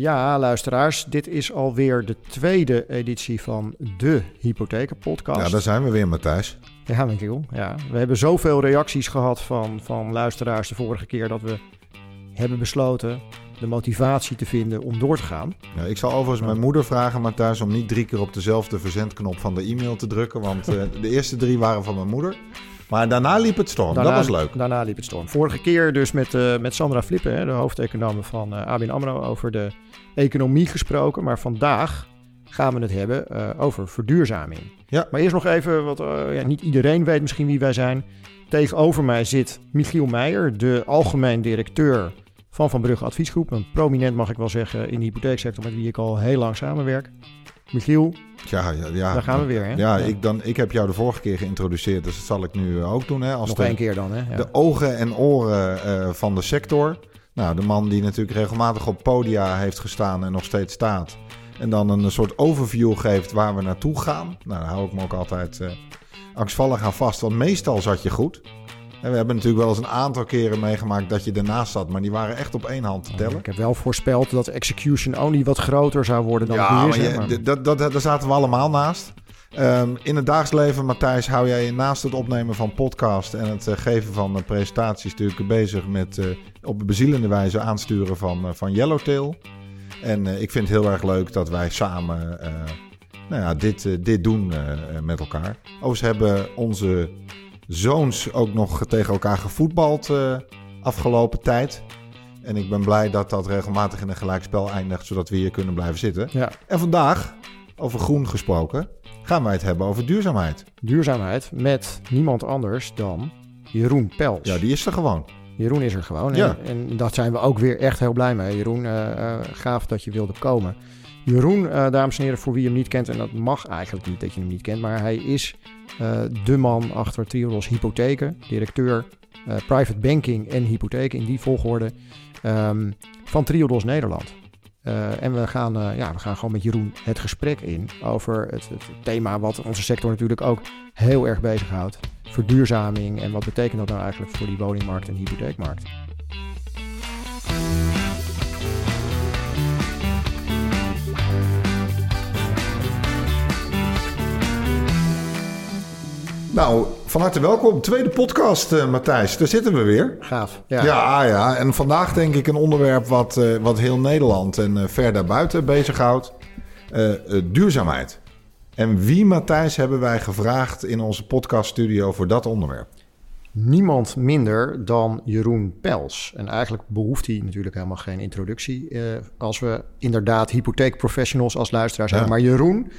Ja, luisteraars, dit is alweer de tweede editie van de Hypothekenpodcast. Ja, daar zijn we weer, Matthijs. Ja, Michiel. Ja. We hebben zoveel reacties gehad van, van luisteraars de vorige keer dat we hebben besloten de motivatie te vinden om door te gaan. Ja, ik zal overigens mijn moeder vragen, Matthijs, om niet drie keer op dezelfde verzendknop van de e-mail te drukken. Want uh, de eerste drie waren van mijn moeder. Maar daarna liep het storm. Daarna, dat was leuk. Daarna liep het storm. Vorige keer dus met, uh, met Sandra Flippen, hè, de hoofdeconoom van uh, ABN AMRO, over de economie gesproken. Maar vandaag gaan we het hebben uh, over verduurzaming. Ja. Maar eerst nog even, wat ja, niet iedereen weet misschien wie wij zijn. Tegenover mij zit Michiel Meijer, de algemeen directeur van Van Brugge Adviesgroep. Een prominent mag ik wel zeggen in de hypotheeksector met wie ik al heel lang samenwerk. Michiel, ja, ja, ja. daar gaan we weer. Hè? Ja, ja, Ik, dan, ik heb jou de vorige keer geïntroduceerd, dus dat zal ik nu ook doen. Hè, als Nog de, één keer dan. Hè? Ja. De ogen en oren uh, van de sector. Nou, de man die natuurlijk regelmatig op podia heeft gestaan en nog steeds staat. En dan een soort overview geeft waar we naartoe gaan. Nou, daar hou ik me ook altijd uh, angstvallig aan vast, want meestal zat je goed. En we hebben natuurlijk wel eens een aantal keren meegemaakt dat je ernaast zat, maar die waren echt op één hand te tellen. Ik heb wel voorspeld dat execution only wat groter zou worden dan ja, het maar, je, dat, dat, daar zaten we allemaal naast. Um, in het dagelijks leven, Matthijs, hou jij naast het opnemen van podcast en het uh, geven van uh, presentaties natuurlijk bezig met uh, op bezielende wijze aansturen van, van Yellowtail. En ik vind het heel erg leuk dat wij samen nou ja, dit, dit doen met elkaar. Overigens hebben onze zoons ook nog tegen elkaar gevoetbald afgelopen tijd. En ik ben blij dat dat regelmatig in een gelijkspel eindigt, zodat we hier kunnen blijven zitten. Ja. En vandaag, over groen gesproken, gaan wij het hebben over duurzaamheid. Duurzaamheid met niemand anders dan Jeroen Pels. Ja, die is er gewoon. Jeroen is er gewoon. Ja. En, en daar zijn we ook weer echt heel blij mee. Jeroen, uh, uh, gaaf dat je wilde komen. Jeroen, uh, dames en heren, voor wie hem niet kent, en dat mag eigenlijk niet dat je hem niet kent, maar hij is de man achter Triodos Hypotheken, directeur private banking en hypotheken in die volgorde um, van Triodos Nederland. Uh, en we gaan, ja, we gaan gewoon met Jeroen het gesprek in over het, het, thema wat onze sector natuurlijk ook heel erg bezighoudt. Verduurzaming en wat betekent dat nou eigenlijk voor die woningmarkt en hypotheekmarkt. Nou, van harte welkom. Tweede podcast, uh, Matthijs. Daar zitten we weer. Gaaf. Ja. ja, ja. En vandaag denk ik een onderwerp wat, uh, wat heel Nederland en uh, ver daarbuiten bezighoudt. duurzaamheid. En wie, Matthijs, hebben wij gevraagd in onze podcaststudio voor dat onderwerp? Niemand minder dan Jeroen Pels. En eigenlijk behoeft hij natuurlijk helemaal geen introductie... als we inderdaad hypotheekprofessionals als luisteraars ja. hebben. Maar Jeroen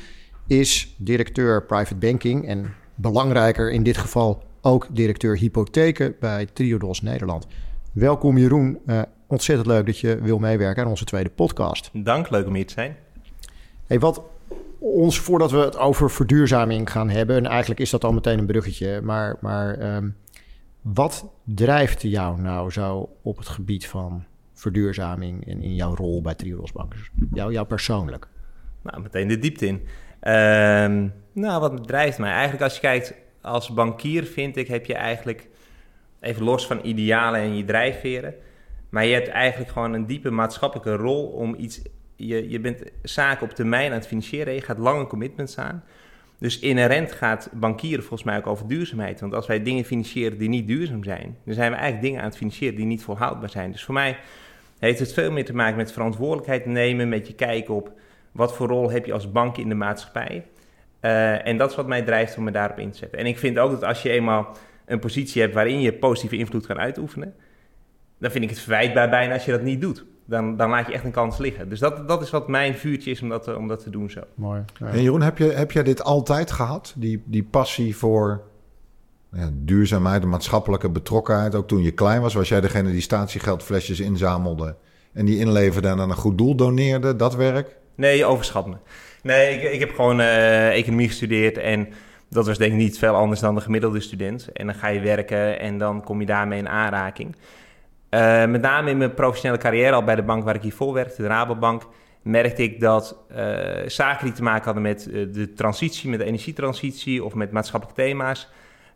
is directeur private banking... en belangrijker in dit geval ook directeur hypotheken bij Triodos Nederland. Welkom Jeroen, uh, ontzettend leuk dat je wil meewerken aan onze tweede podcast. Dank, leuk om hier te zijn. Hey, wat ons, voordat we het over verduurzaming gaan hebben, en eigenlijk is dat al meteen een bruggetje, maar, maar um, wat drijft jou nou zo op het gebied van verduurzaming en in jouw rol bij Triodos Bankers? Jou, jou persoonlijk? Nou, meteen de diepte in. Uh, nou, wat drijft mij? Eigenlijk als je kijkt als bankier, vind ik, heb je eigenlijk, even los van idealen en je drijfveren, maar je hebt eigenlijk gewoon een diepe maatschappelijke rol om iets, je, je bent zaken op termijn aan het financieren, je gaat lange commitments aan. Dus inherent gaat bankieren volgens mij ook over duurzaamheid. Want als wij dingen financieren die niet duurzaam zijn, dan zijn we eigenlijk dingen aan het financieren die niet volhoudbaar zijn. Dus voor mij heeft het veel meer te maken met verantwoordelijkheid nemen, met je kijken op wat voor rol heb je als bank in de maatschappij. Uh, en dat is wat mij drijft om me daarop in te zetten. En ik vind ook dat als je eenmaal een positie hebt waarin je positieve invloed kan uitoefenen, dan vind ik het verwijtbaar bijna als je dat niet doet. Dan, dan laat je echt een kans liggen. Dus dat, dat is wat mijn vuurtje is om dat, om dat te doen zo. Mooi. Ja. En Jeroen, heb, je, heb jij dit altijd gehad? Die, die passie voor ja, duurzaamheid, de maatschappelijke betrokkenheid. Ook toen je klein was, was jij degene die statiegeldflesjes inzamelde en die inleverde en aan een goed doel doneerde, dat werk? Nee, je overschat me. Nee, ik, ik heb gewoon uh, economie gestudeerd en dat was denk ik niet veel anders dan de gemiddelde student. En dan ga je werken en dan kom je daarmee in aanraking. Uh, met name in mijn professionele carrière, al bij de bank waar ik hiervoor werkte, de Rabobank, merkte ik dat uh, zaken die te maken hadden met de transitie, met de energietransitie of met maatschappelijke thema's,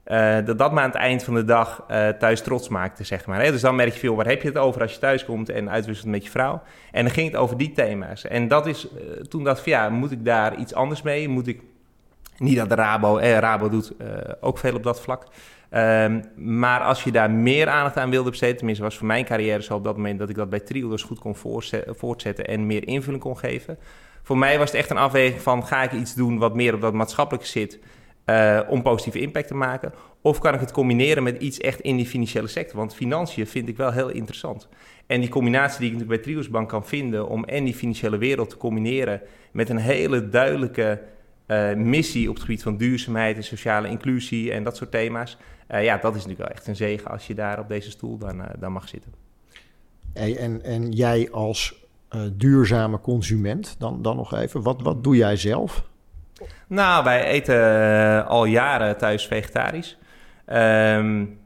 Uh, dat dat me aan het eind van de dag uh, thuis trots maakte, zeg maar. Hè? Dus dan merk je veel, waar heb je het over als je thuis komt en uitwisselt met je vrouw? En dan ging het over die thema's. En dat is, uh, toen dacht ik ja, moet ik daar iets anders mee? Moet ik, niet dat de Rabo, eh, Rabo doet ook veel op dat vlak. Um, maar als je daar meer aandacht aan wilde besteden, tenminste was voor mijn carrière zo op dat moment dat ik dat bij Triodos goed kon voortzetten en meer invulling kon geven. Voor mij was het echt een afweging van ga ik iets doen wat meer op dat maatschappelijke zit, uh, om positieve impact te maken? Of kan ik het combineren met iets echt in die financiële sector? Want financiën vind ik wel heel interessant. En die combinatie die ik natuurlijk bij Triosbank kan vinden om en die financiële wereld te combineren met een hele duidelijke uh, missie op het gebied van duurzaamheid en sociale inclusie en dat soort thema's. Uh, ja, dat is natuurlijk wel echt een zegen als je daar op deze stoel dan, dan mag zitten. Hey, en, en jij als duurzame consument, dan, dan nog even, wat, wat doe jij zelf? Nou, wij eten uh, al jaren thuis vegetarisch. Um,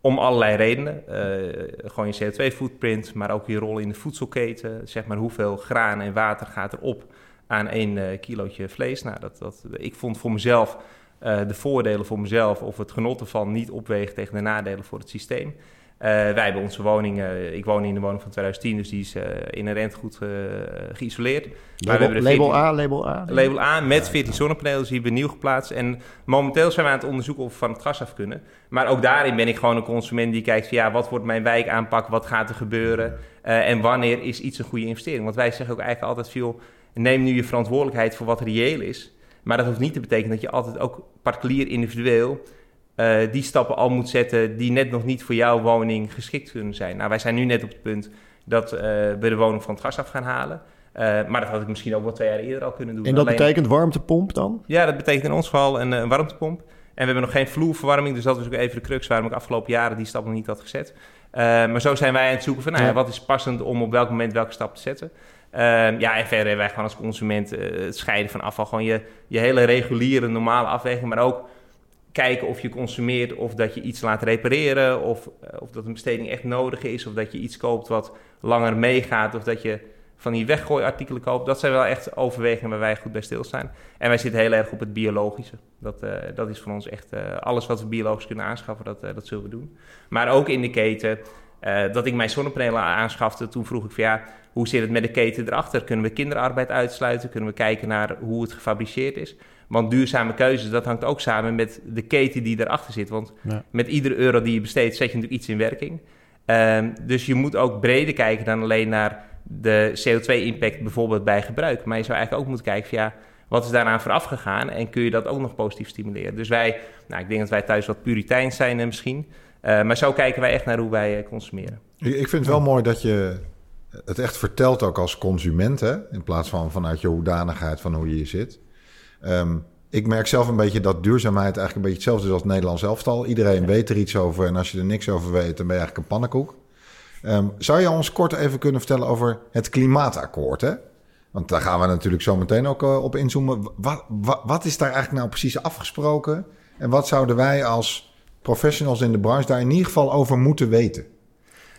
om allerlei redenen. Uh, gewoon je CO2-footprint, maar ook je rol in de voedselketen. Zeg maar hoeveel graan en water gaat er op aan één uh, kilootje vlees. Nou, dat, dat, ik vond voor mezelf de voordelen voor mezelf of het genot ervan niet opwegen tegen de nadelen voor het systeem. Uh, wij hebben onze woning, uh, ik woon in de woning van 2010, dus die is uh, inherent goed geïsoleerd. Label, label 14, A, label A? Label A met 14 zonnepanelen, dus die hebben we nieuw geplaatst. En momenteel zijn we aan het onderzoeken of we van het gas af kunnen. Maar ook daarin ben ik gewoon een consument die kijkt van ja, wat wordt mijn wijk aanpak, wat gaat er gebeuren en wanneer is iets een goede investering. Want wij zeggen ook eigenlijk altijd veel, neem nu je verantwoordelijkheid voor wat reëel is. Maar dat hoeft niet te betekenen dat je altijd ook particulier individueel uh, die stappen al moet zetten die net nog niet voor jouw woning geschikt kunnen zijn. Nou, wij zijn nu net op het punt dat uh, we de woning van het gas af gaan halen. Uh, maar dat had ik misschien ook wel twee jaar eerder al kunnen doen. En dat Alleen... betekent warmtepomp dan? Ja, dat betekent in ons geval een, een, warmtepomp. En we hebben nog geen vloerverwarming, dus dat was ook even de crux waarom ik afgelopen jaren die stap nog niet had gezet. maar zo zijn wij aan het zoeken van, nou ja, wat is passend om op welk moment welke stap te zetten. ja, en verder hebben wij gewoon als consument het scheiden van afval. Gewoon je, je hele reguliere, normale afweging, maar ook kijken of je consumeert of dat je iets laat repareren of, eh, of dat een besteding echt nodig is of dat je iets koopt wat langer meegaat of dat je van die weggooiartikelen koopt. Dat zijn wel echt overwegingen waar wij goed bij stilstaan. En wij zitten heel erg op het biologische. Dat, uh, dat is voor ons echt uh, alles wat we biologisch kunnen aanschaffen, dat, dat zullen we doen. Maar ook in de keten, dat ik mijn zonnepanelen aanschafte, toen vroeg ik van ja, hoe zit het met de keten erachter? Kunnen we kinderarbeid uitsluiten? Kunnen we kijken naar hoe het gefabriceerd is? Want duurzame keuzes, dat hangt ook samen met de keten die erachter zit. Want met iedere euro die je besteedt, zet je natuurlijk iets in werking. Um, dus je moet ook breder kijken dan alleen naar de CO2-impact bijvoorbeeld bij gebruik. Maar je zou eigenlijk ook moeten kijken van ja, wat is daaraan vooraf gegaan en kun je dat ook nog positief stimuleren. Dus wij, nou, ik denk dat wij thuis wat puriteins zijn uh, misschien. Uh, maar zo kijken wij echt naar hoe wij uh, consumeren. Ik vind het wel mooi dat je het echt vertelt ook als consument, hè? in plaats van vanuit je hoedanigheid van hoe je hier zit. Um, ik merk zelf een beetje dat duurzaamheid eigenlijk een beetje hetzelfde is als het Nederlands elftal. Iedereen weet er iets over en als je er niks over weet, dan ben je eigenlijk een pannenkoek. Um, zou je ons kort even kunnen vertellen over het klimaatakkoord? Hè? Want daar gaan we natuurlijk zo meteen ook uh, op inzoomen. Wat, wat, wat, is daar eigenlijk nou precies afgesproken? En wat zouden wij als professionals in de branche daar in ieder geval over moeten weten?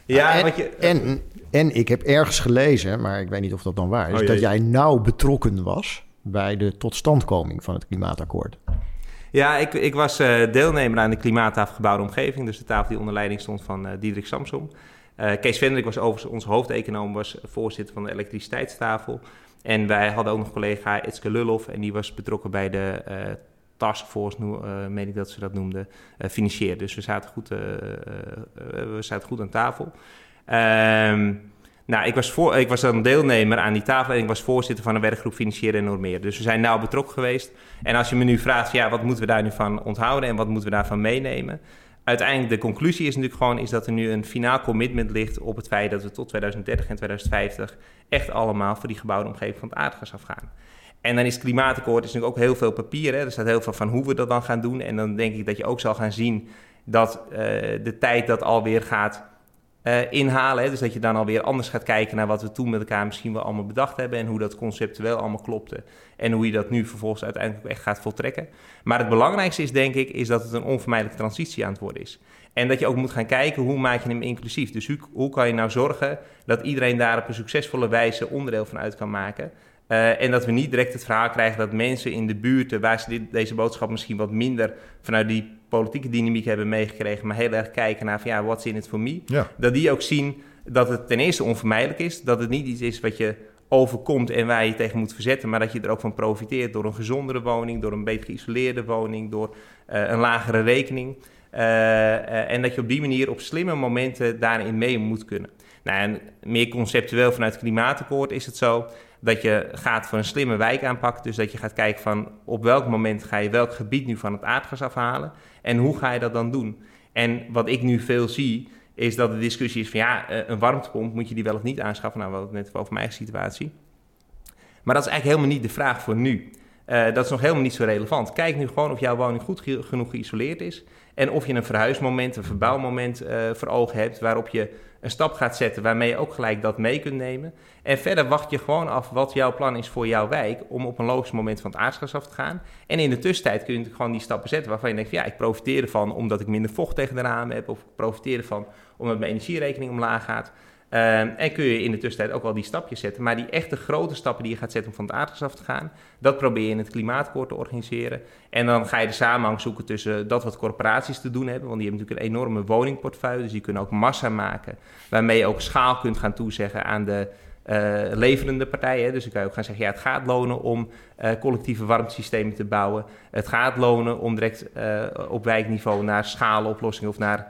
Ja, en, je, en, en, ik heb ergens gelezen, maar ik weet niet of dat dan waar is, oh, dat jij nauw betrokken was bij de totstandkoming van het klimaatakkoord? Ja, ik, ik was uh, deelnemer aan de klimaatafgebouwde omgeving. Dus de tafel die onder leiding stond van uh, Diederik Samsom. Uh, Kees Vendrik was overigens onze hoofdeconoom, was voorzitter van de elektriciteitstafel. En wij hadden ook nog collega Itske Lullof en die was betrokken bij de taskforce, uh, meen ik dat ze dat noemden, uh. Dus we zaten goed, uh, we zaten goed aan tafel. Ehm nou, ik was, voor, ik was dan deelnemer aan die tafel en ik was voorzitter van een werkgroep Financieren en Normeren. Dus we zijn nauw betrokken geweest. En als je me nu vraagt, ja, wat moeten we daar nu van onthouden en wat moeten we daarvan meenemen? Uiteindelijk de conclusie is natuurlijk gewoon is dat er nu een finaal commitment ligt op het feit dat we tot 2030 en 2050 echt allemaal voor die gebouwde omgeving van het aardgas afgaan. En dan is het klimaatakkoord is natuurlijk ook heel veel papier. Hè? Er staat heel veel van hoe we dat dan gaan doen. En dan denk ik dat je ook zal gaan zien dat uh, de tijd dat alweer gaat uh, inhalen. Hè? Dus dat je dan alweer anders gaat kijken naar wat we toen met elkaar misschien wel allemaal bedacht hebben. En hoe dat conceptueel allemaal klopte. En hoe je dat nu vervolgens uiteindelijk echt gaat voltrekken. Maar het belangrijkste is denk ik, is dat het een onvermijdelijke transitie aan het worden is. En dat je ook moet gaan kijken hoe maak je hem inclusief. Dus hoe, kan je nou zorgen dat iedereen daar op een succesvolle wijze onderdeel van uit kan maken. Uh, en dat we niet direct het verhaal krijgen dat mensen in de buurten waar ze dit, deze boodschap misschien wat minder vanuit die politieke dynamiek hebben meegekregen, maar heel erg kijken naar van ja, what's in it for me. Ja. Dat die ook zien dat het ten eerste onvermijdelijk is, dat het niet iets is wat je overkomt en waar je tegen moet verzetten, maar dat je er ook van profiteert door een gezondere woning, door een beter geïsoleerde woning, door uh, een lagere rekening. Uh, uh, en dat je op die manier op slimme momenten daarin mee moet kunnen. Nou, en meer conceptueel vanuit het klimaatakkoord is het zo dat je gaat voor een slimme wijk aanpakken. Dus dat je gaat kijken van op welk moment ga je welk gebied nu van het aardgas afhalen en hoe ga je dat dan doen. En wat ik nu veel zie, is dat de discussie is van ja, een warmtepomp, moet je die wel of niet aanschaffen? Nou, het net over mijn eigen situatie. Maar dat is eigenlijk helemaal niet de vraag voor nu. Uh, dat is nog helemaal niet zo relevant. Kijk nu gewoon of jouw woning goed ge genoeg geïsoleerd is. En of je een verhuismoment, een verbouwmoment uh, voor ogen hebt waarop je een stap gaat zetten waarmee je ook gelijk dat mee kunt nemen. En verder wacht je gewoon af wat jouw plan is voor jouw wijk om op een logisch moment van het aardgas af te gaan. En in de tussentijd kun je gewoon die stappen zetten waarvan je denkt, ja, ik profiteer ervan omdat ik minder vocht tegen de ramen heb. Of ik profiteer ervan omdat mijn energierekening omlaag gaat. Uh, en kun je in de tussentijd ook wel die stapjes zetten. Maar die echte grote stappen die je gaat zetten om van het aardgas af te gaan, dat probeer je in het klimaatakkoord te organiseren. En dan ga je de samenhang zoeken tussen dat wat corporaties te doen hebben. Want die hebben natuurlijk een enorme woningportefeuille. Dus die kunnen ook massa maken. Waarmee je ook schaal kunt gaan toezeggen aan de uh, leverende partijen. Dus dan kan je ook gaan zeggen, ja, het gaat lonen om uh, collectieve warmtesystemen te bouwen. Het gaat lonen om direct uh, op wijkniveau naar schaaloplossingen of naar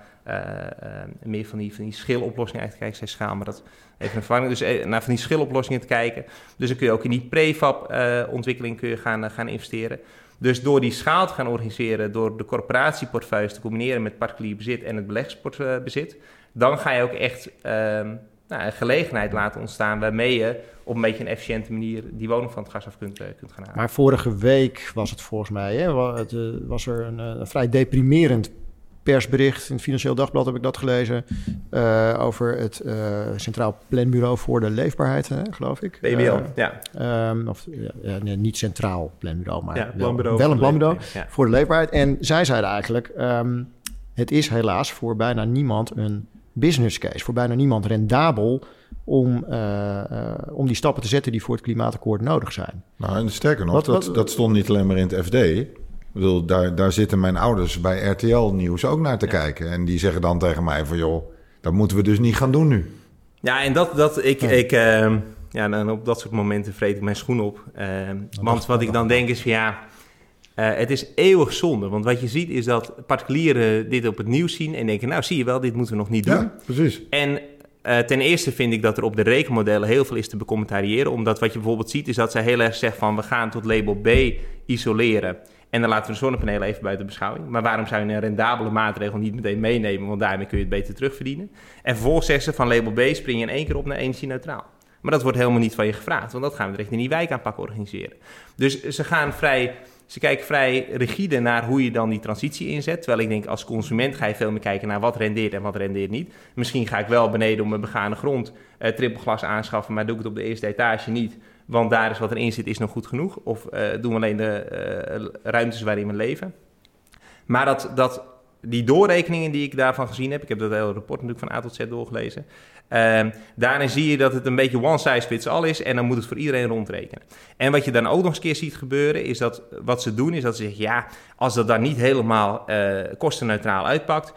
meer van die, van die schiloplossingen uit te kijken. Zij schaal, maar dat even een vervanging. Dus naar van die schiloplossingen te kijken. Dus dan kun je ook in die prefab ontwikkeling kun gaan, gaan investeren. Dus door die schaal te gaan organiseren, door de corporatieportefeuilles te combineren met particulier bezit en het beleggsbezit, dan ga je ook echt uh, nou, een gelegenheid laten ontstaan waarmee je op een beetje een efficiënte manier die woning van het gas af kunt, kunt gaan halen. Maar vorige week was het volgens mij, hè, was er een, een, vrij deprimerend persbericht in het Financieel Dagblad heb ik dat gelezen uh, over het Centraal Planbureau voor de Leefbaarheid, hè, geloof ik. PBL, ja. Um, of ja, nee, niet Centraal Planbureau, maar ja, wel, wel een planbureau ja. voor de leefbaarheid. En zij zeiden eigenlijk, um, het is helaas voor bijna niemand een business case. Voor bijna niemand rendabel om, uh, uh, om die stappen te zetten die voor het klimaatakkoord nodig zijn. Nou, en sterker nog, wat, dat, wat, dat stond niet alleen maar in het FD. Ik bedoel, daar, daar zitten mijn ouders bij RTL Nieuws ook naar te ja. kijken. En die zeggen dan tegen mij van, joh, dat moeten we dus niet gaan doen nu. Ja, en dat, dat ik... Ja. ik uh, ja, dan op dat soort momenten vreet ik mijn schoen op. want wat ik dan denk is van, ja... Uh, het is eeuwig zonde, want wat je ziet is dat particulieren dit op het nieuws zien en denken, nou zie je wel, dit moeten we nog niet doen. Ja, precies. En uh, ten eerste vind ik dat er op de rekenmodellen heel veel is te becommentariëren, omdat wat je bijvoorbeeld ziet is dat zij heel erg zeggen van we gaan tot label B isoleren en dan laten we de zonnepanelen even buiten beschouwing. Maar waarom zou je een rendabele maatregel niet meteen meenemen, want daarmee kun je het beter terugverdienen. En vervolgens zeggen ze van label B spring je in één keer op naar energie-neutraal. Maar dat wordt helemaal niet van je gevraagd, want dat gaan we direct in die wijkaanpak organiseren. Dus ze gaan vrij ze kijken vrij rigide naar hoe je dan die transitie inzet. Terwijl ik denk, als consument ga je veel meer kijken naar wat rendeert en wat rendeert niet. Misschien ga ik wel beneden op mijn begane grond uh, trippelglas aanschaffen, maar doe ik het op de eerste etage niet. Want daar is wat erin zit, is nog goed genoeg. Of uh, doen we alleen de uh, ruimtes waarin we leven. Maar dat, dat, die doorrekeningen die ik daarvan gezien heb, ik heb dat hele rapport natuurlijk van A tot Z doorgelezen. Uh, daarin zie je dat het een beetje one size fits all is en dan moet het voor iedereen rondrekenen. En wat je dan ook nog eens een keer ziet gebeuren, is dat wat ze doen, is dat ze zeggen: ja, als dat dan niet helemaal uh, kostenneutraal uitpakt,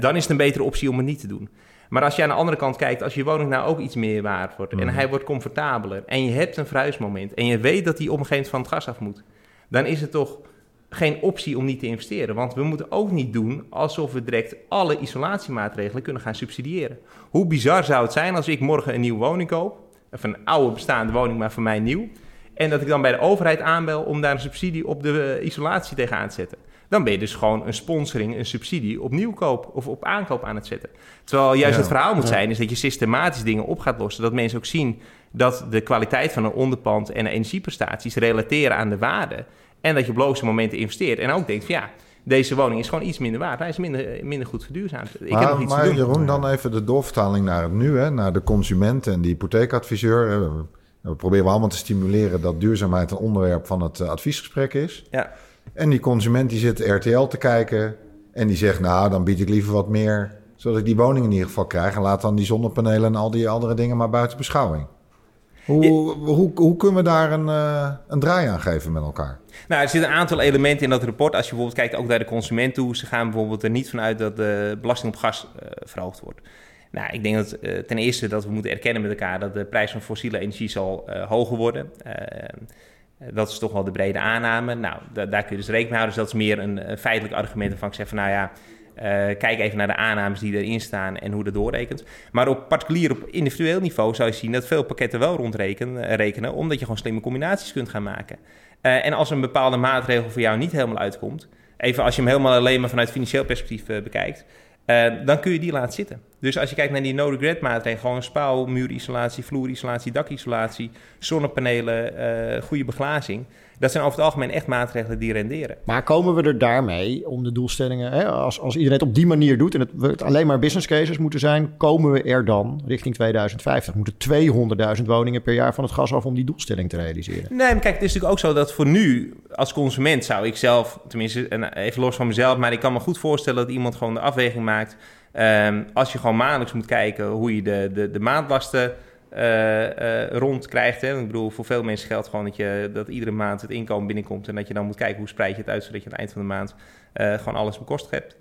dan is het een betere optie om het niet te doen. Maar als je aan de andere kant kijkt, als je woning nou ook iets meer waard wordt mm. en hij wordt comfortabeler en je hebt een verhuismoment en je weet dat hij op een gegeven moment van het gas af moet, dan is het toch geen optie om niet te investeren. Want we moeten ook niet doen alsof we direct alle isolatiemaatregelen kunnen gaan subsidiëren. Hoe bizar zou het zijn als ik morgen een nieuwe woning koop, of een oude bestaande woning, maar voor mij nieuw, en dat ik dan bij de overheid aanbel om daar een subsidie op de isolatie tegenaan te zetten. Dan ben je dus gewoon een sponsoring, een subsidie op nieuwkoop of op aankoop aan het zetten. Terwijl juist ja, het verhaal moet zijn, is dat je systematisch dingen op gaat lossen. Dat mensen ook zien dat de kwaliteit van een onderpand en de energieprestaties relateren aan de waarde. En dat je op logische momenten investeert. En ook denkt van ja, deze woning is gewoon iets minder waard. Hij is minder, minder goed verduurzaamd. Ik maar, heb nog iets maar te doen. Jeroen, dan even de doorvertaling naar het nu. Hè, naar de consument en de hypotheekadviseur. We proberen allemaal te stimuleren dat duurzaamheid een onderwerp van het adviesgesprek is. Ja. En die consument die zit RTL te kijken. En die zegt, nou, dan bied ik liever wat meer... zodat ik die woning in ieder geval krijg. En laat dan die zonnepanelen en al die andere dingen maar buiten beschouwing. Hoe, hoe, hoe kunnen we daar een, uh, een draai aan geven met elkaar? Nou, er zitten een aantal elementen in dat rapport. Als je bijvoorbeeld kijkt ook naar de consument toe. Ze gaan bijvoorbeeld er niet vanuit dat de belasting op gas uh, verhoogd wordt. Nou, ik denk dat uh, ten eerste dat we moeten erkennen met elkaar dat de prijs van fossiele energie zal hoger worden. Dat is toch wel de brede aanname. Nou, daar kun je dus rekening houden. Dus dat is meer een feitelijk argument waarvan ik zeg van nou ja, uh, kijk even naar de aannames die erin staan en hoe dat doorrekent. Maar op particulier, op individueel niveau zou je zien dat veel pakketten wel rondrekenen, rekenen, omdat je gewoon slimme combinaties kunt gaan maken. En als een bepaalde maatregel voor jou niet helemaal uitkomt, even als je hem helemaal alleen maar vanuit financieel perspectief bekijkt, dan kun je die laten zitten. Dus als je kijkt naar die no-regret maatregelen, gewoon spouw, muurisolatie, vloerisolatie, dakisolatie, zonnepanelen, goede beglazing dat zijn over het algemeen echt maatregelen die renderen. Maar komen we er daarmee om de doelstellingen, hè, als, als iedereen het op die manier doet en het, het alleen maar business cases moeten zijn, komen we er dan richting 2050? Moeten 200.000 woningen per jaar van het gas af om die doelstelling te realiseren? Nee, maar kijk, het is natuurlijk ook zo dat voor nu als consument zou ik zelf, tenminste even los van mezelf, maar ik kan me goed voorstellen dat iemand gewoon de afweging maakt. Um, als je gewoon maandelijks moet kijken hoe je de, de, de maandlasten rond krijgt. Hè. Ik bedoel, voor veel mensen geldt gewoon dat, je, dat iedere maand het inkomen binnenkomt. En dat je dan moet kijken hoe spreid je het uit, zodat je aan het eind van de maand uh, gewoon alles bekostigd hebt.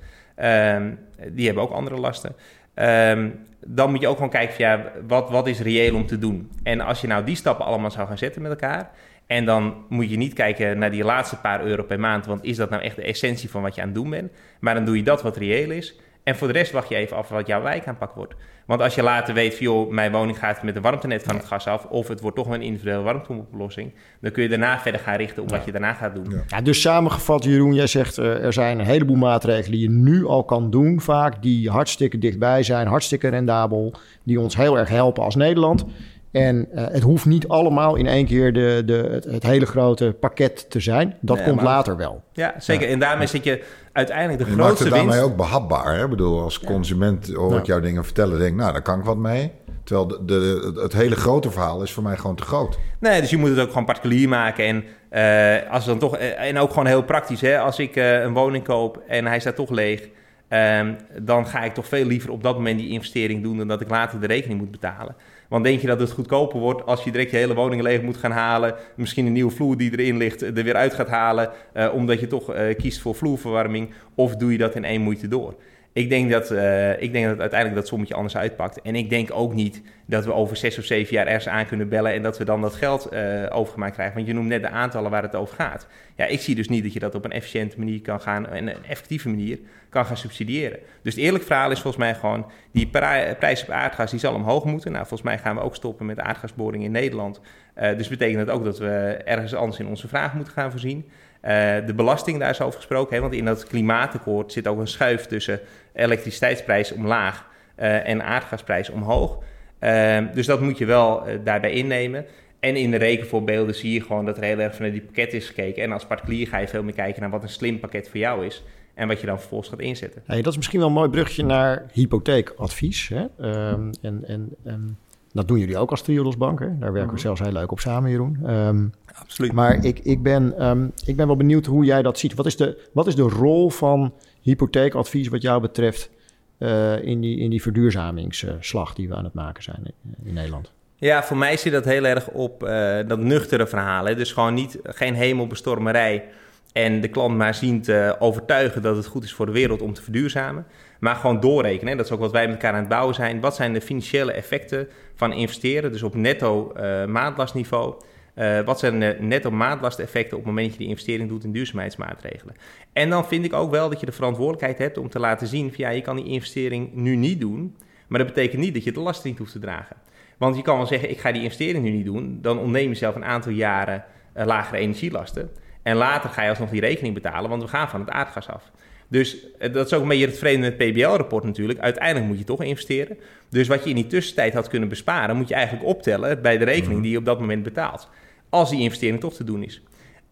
Um, die hebben ook andere lasten. Um, dan moet je ook gewoon kijken van, ja, wat, wat is reëel om te doen. En als je nou die stappen allemaal zou gaan zetten met elkaar... En dan moet je niet kijken naar die laatste paar euro per maand, want is dat nou echt de essentie van wat je aan het doen bent? Maar dan doe je dat wat reëel is. En voor de rest wacht je even af wat jouw wijk aanpak wordt. Want als je later weet, van, joh, mijn woning gaat met een warmtenet van het gas af, of het wordt toch een individuele warmteoplossing, dan kun je daarna verder gaan richten op wat je daarna gaat doen. Ja. dus samengevat, Jeroen, jij zegt uh, er zijn een heleboel maatregelen die je nu al kan doen, vaak die hartstikke dichtbij zijn, hartstikke rendabel, die ons heel erg helpen als Nederland. En uh, het hoeft niet allemaal in één keer de, de, het, het hele grote pakket te zijn. Dat nee, komt maar, later wel. Ja, zeker. Ja. En daarmee zit je uiteindelijk de je grootste winst... winst... daarmee ook behapbaar. Hè? Ik bedoel, als consument hoor ik jou dingen vertellen... denk nou, daar kan ik wat mee. Terwijl de, de, het hele grote verhaal is voor mij gewoon te groot. Nee, dus je moet het ook gewoon particulier maken. En, uh, als dan toch, en ook gewoon heel praktisch. Hè? Als ik uh, een woning koop en hij staat toch leeg... Um, dan ga ik toch veel liever op dat moment die investering doen... dan dat ik later de rekening moet betalen. Want denk je dat het goedkoper wordt als je direct je hele woning leeg moet gaan halen, misschien een nieuwe vloer die erin ligt er weer uit gaat halen, uh, omdat je toch uh, kiest voor vloerverwarming, of doe je dat in één moeite door? Ik denk, dat, uh, ik denk dat uiteindelijk dat sommetje anders uitpakt. En ik denk ook niet dat we over zes of zeven jaar ergens aan kunnen bellen en dat we dan dat geld uh, overgemaakt krijgen. Want je noemt net de aantallen waar het over gaat. Ja, ik zie dus niet dat je dat op een efficiënte manier kan gaan, en een effectieve manier kan gaan subsidiëren. Dus het eerlijk verhaal is volgens mij gewoon, die prijs op aardgas die zal omhoog moeten. Nou, volgens mij gaan we ook stoppen met aardgasboring in Nederland. Uh, dus betekent dat ook dat we ergens anders in onze vraag moeten gaan voorzien. Uh, de belasting, daar is over gesproken. Hè, want in dat klimaatakkoord zit ook een schuif tussen elektriciteitsprijs omlaag uh, en aardgasprijs omhoog. Uh, dus dat moet je wel daarbij innemen. En in de rekenvoorbeelden zie je gewoon dat er heel erg vanuit die pakket is gekeken. En als particulier ga je veel meer kijken naar wat een slim pakket voor jou is. En wat je dan vervolgens gaat inzetten. Hey, dat is misschien wel een mooi brugje naar hypotheekadvies. Hè? Um, en, en, en dat doen jullie ook als Triodosbank. Hè? Daar werken we mm -hmm. zelfs heel leuk op samen, Jeroen. Um, Absoluut. Maar ik, ik, ben, um, ik ben wel benieuwd hoe jij dat ziet. Wat is de, wat is de rol van hypotheekadvies wat jou betreft uh, in, die, in die verduurzamingsslag die we aan het maken zijn in, in Nederland? Ja, voor mij zit dat heel erg op uh, dat nuchtere verhaal. Hè? Dus gewoon niet, geen hemelbestormerij en de klant maar zien te overtuigen dat het goed is voor de wereld om te verduurzamen. Maar gewoon doorrekenen. Hè? Dat is ook wat wij met elkaar aan het bouwen zijn. Wat zijn de financiële effecten van investeren? Dus op netto uh, maandlastniveau. Uh, wat zijn de netto maandlasteffecten op het moment dat je die investering doet in duurzaamheidsmaatregelen? En dan vind ik ook wel dat je de verantwoordelijkheid hebt om te laten zien: van ja, je kan die investering nu niet doen. Maar dat betekent niet dat je de last niet hoeft te dragen. Want je kan wel zeggen: ik ga die investering nu niet doen. Dan ontneem je zelf een aantal jaren uh, lagere energielasten. En later ga je alsnog die rekening betalen, want we gaan van het aardgas af. Dus dat is ook een beetje het vreemde met het PBL-rapport natuurlijk. Uiteindelijk moet je toch investeren. Dus wat je in die tussentijd had kunnen besparen, moet je eigenlijk optellen bij de rekening die je op dat moment betaalt. Als die investering toch te doen is.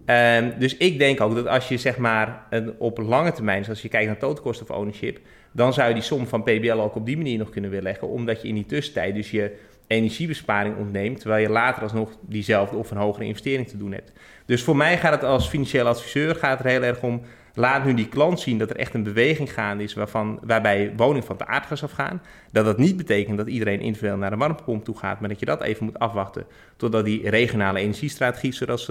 Um, dus ik denk ook dat als je zeg maar een, op lange termijn, zoals je kijkt naar total cost of ownership, dan zou je die som van PBL ook op die manier nog kunnen weerleggen, omdat je in die tussentijd dus je energiebesparing ontneemt, terwijl je later alsnog diezelfde of een hogere investering te doen hebt. Dus voor mij gaat het als financieel adviseur gaat het heel erg om laat nu die klant zien dat er echt een beweging gaande is waarvan, waarbij woningen van het aardgas afgaan. Dat dat niet betekent dat iedereen individueel naar een warmtepomp toe gaat, maar dat je dat even moet afwachten totdat die regionale energiestrategie, zoals,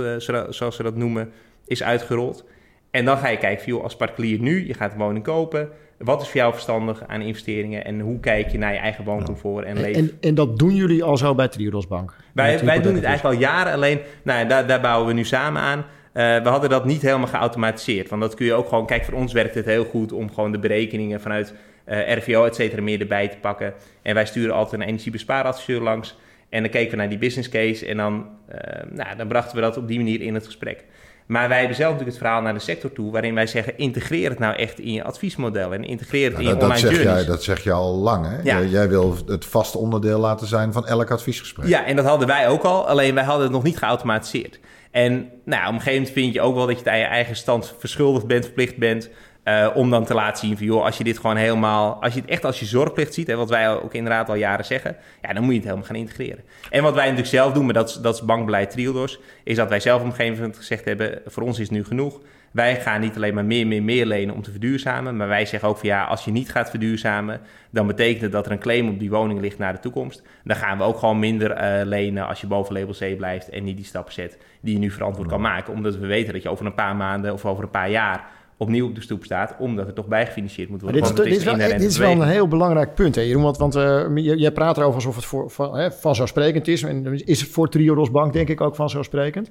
zoals ze dat noemen, is uitgerold. En dan ga je kijken, joh, als particulier nu, je gaat een woning kopen. Wat is voor jou verstandig aan investeringen en hoe kijk je naar je eigen wooncomfort en leven? En, en dat doen jullie al zo bij Triodos Bank? Wij, wij doen het eigenlijk al jaren, alleen nou, daar, daar bouwen we nu samen aan. Uh, we hadden dat niet helemaal geautomatiseerd. Want dat kun je ook gewoon... Kijk, voor ons werkt het heel goed om gewoon de berekeningen vanuit uh, RVO, et cetera, meer erbij te pakken. En wij sturen altijd een energiebespaaradviseur langs. En dan keken we naar die business case en dan, uh, nou, dan brachten we dat op die manier in het gesprek. Maar wij hebben zelf natuurlijk het verhaal naar de sector toe, waarin wij zeggen: integreer het nou echt in je adviesmodel en integreer het in je online dat zeg journeys. Jij, dat zeg je al lang, hè? Ja. Jij wil het vast onderdeel laten zijn van elk adviesgesprek. Ja, en dat hadden wij ook al, alleen wij hadden het nog niet geautomatiseerd. En nou, op een gegeven moment vind je ook wel dat je het aan je eigen stand verschuldigd bent, verplicht bent. Uh, om dan te laten zien van, joh, als je dit gewoon helemaal... Als je het echt als je zorgplicht ziet, en wat wij ook inderdaad al jaren zeggen... ja, dan moet je het helemaal gaan integreren. En wat wij natuurlijk zelf doen, maar dat is, dat is bankbeleid Triodos... is dat wij zelf op een gegeven moment gezegd hebben... voor ons is nu genoeg. Wij gaan niet alleen maar meer, meer, meer lenen om te verduurzamen... maar wij zeggen ook van, ja, als je niet gaat verduurzamen... dan betekent het dat er een claim op die woning ligt naar de toekomst. Dan gaan we ook gewoon minder uh, lenen als je boven label C blijft... en niet die stappen zet die je nu verantwoord kan maken. Omdat we weten dat je over een paar maanden of over een paar jaar opnieuw op de stoep staat, omdat er toch bijgefinancierd moet worden. Dit is, dit, is wel, dit is wel een heel belangrijk punt, hè, Jeroen. Want, want uh, jij praat erover alsof het voor, van, hè, vanzelfsprekend is. En is het voor Triodos Bank denk ik ook vanzelfsprekend.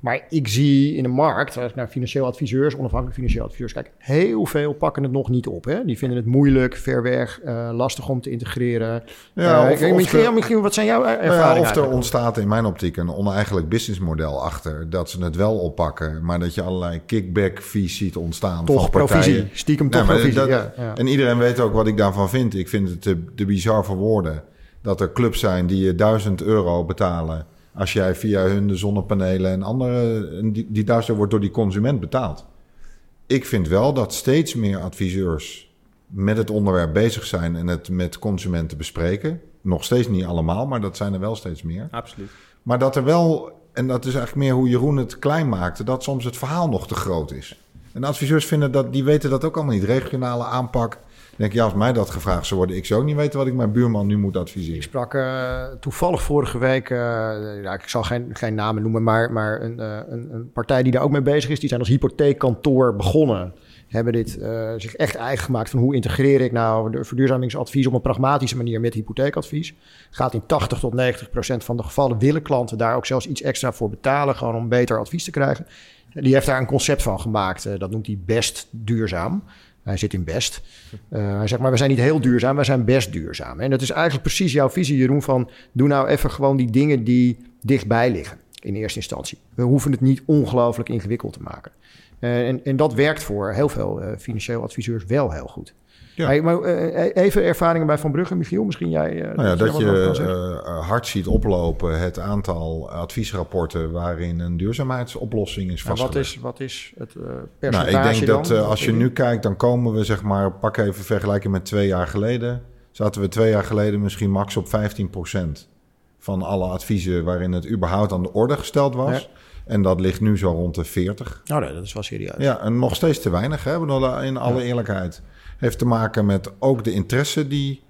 Maar ik zie in de markt, als ik naar financieel adviseurs, onafhankelijk financieel adviseurs kijk, heel veel pakken het nog niet op. Hè? Die vinden het moeilijk, ver weg, uh, lastig om te integreren. Ja, uh, of, misschien, of misschien, misschien, wat zijn jouw ervaringen? Ja, of er ontstaat in mijn optiek een oneigenlijk businessmodel achter dat ze het wel oppakken, maar dat je allerlei kickback fees ziet ontstaan. Toch van provisie, partijen. stiekem toch maar provisie. dat- ja, ja. En iedereen weet ook wat ik daarvan vind. Ik vind het te, te bizar voor woorden dat er clubs zijn die je 1000 euro betalen als jij via hun de zonnepanelen en andere, die, die duizend wordt door die consument betaald. Ik vind wel dat steeds meer adviseurs met het onderwerp bezig zijn en het met consumenten bespreken. Nog steeds niet allemaal, maar dat zijn er wel steeds meer. Absoluut. Maar dat er wel, en dat is eigenlijk meer hoe Jeroen het klein maakte, dat soms het verhaal nog te groot is. En adviseurs vinden dat, die weten dat ook allemaal niet. Regionale aanpak. Denk ik, ja, als mij dat gevraagd zou worden, ik zou ook niet weten wat ik mijn buurman nu moet Ik adviseren. sprak uh, toevallig vorige week, uh, ja, ik zal geen, geen namen noemen, maar, maar een, uh, een, een, partij die daar ook mee bezig is, die zijn als hypotheekkantoor begonnen. Hebben dit zich echt eigen gemaakt van hoe integreer ik nou de verduurzamingsadvies op een pragmatische manier met hypotheekadvies. Gaat in 80 tot 90 procent van de gevallen willen klanten daar ook zelfs iets extra voor betalen, gewoon om beter advies te krijgen. Die heeft daar een concept van gemaakt, dat noemt hij best duurzaam. Hij zit in best. Uh, hij zegt maar, we zijn niet heel duurzaam, we zijn best duurzaam. En dat is eigenlijk precies jouw visie, Jeroen, van doe nou even gewoon die dingen die dichtbij liggen in eerste instantie. We hoeven het niet ongelooflijk ingewikkeld te maken. Uh, en, en dat werkt voor heel veel uh, financieel adviseurs wel heel goed. Ja. Hey, maar even ervaringen bij Van Brugge, Michiel, misschien jij... nou ja, dat je hard ziet oplopen het aantal adviesrapporten waarin een duurzaamheidsoplossing is vastgelegd. Wat is, wat is het percentage Nou, ik denk dan? dat uh, als je nu kijkt, dan komen we zeg maar, pak even vergelijking met twee jaar geleden. Zaten we twee jaar geleden misschien max op 15% van alle adviezen waarin het überhaupt aan de orde gesteld was. Ja. En dat ligt nu zo rond de 40. Nou, nee, dat is wel serieus. Ja, en nog steeds te weinig, hè, in alle eerlijkheid. Heeft te maken met ook de interesse die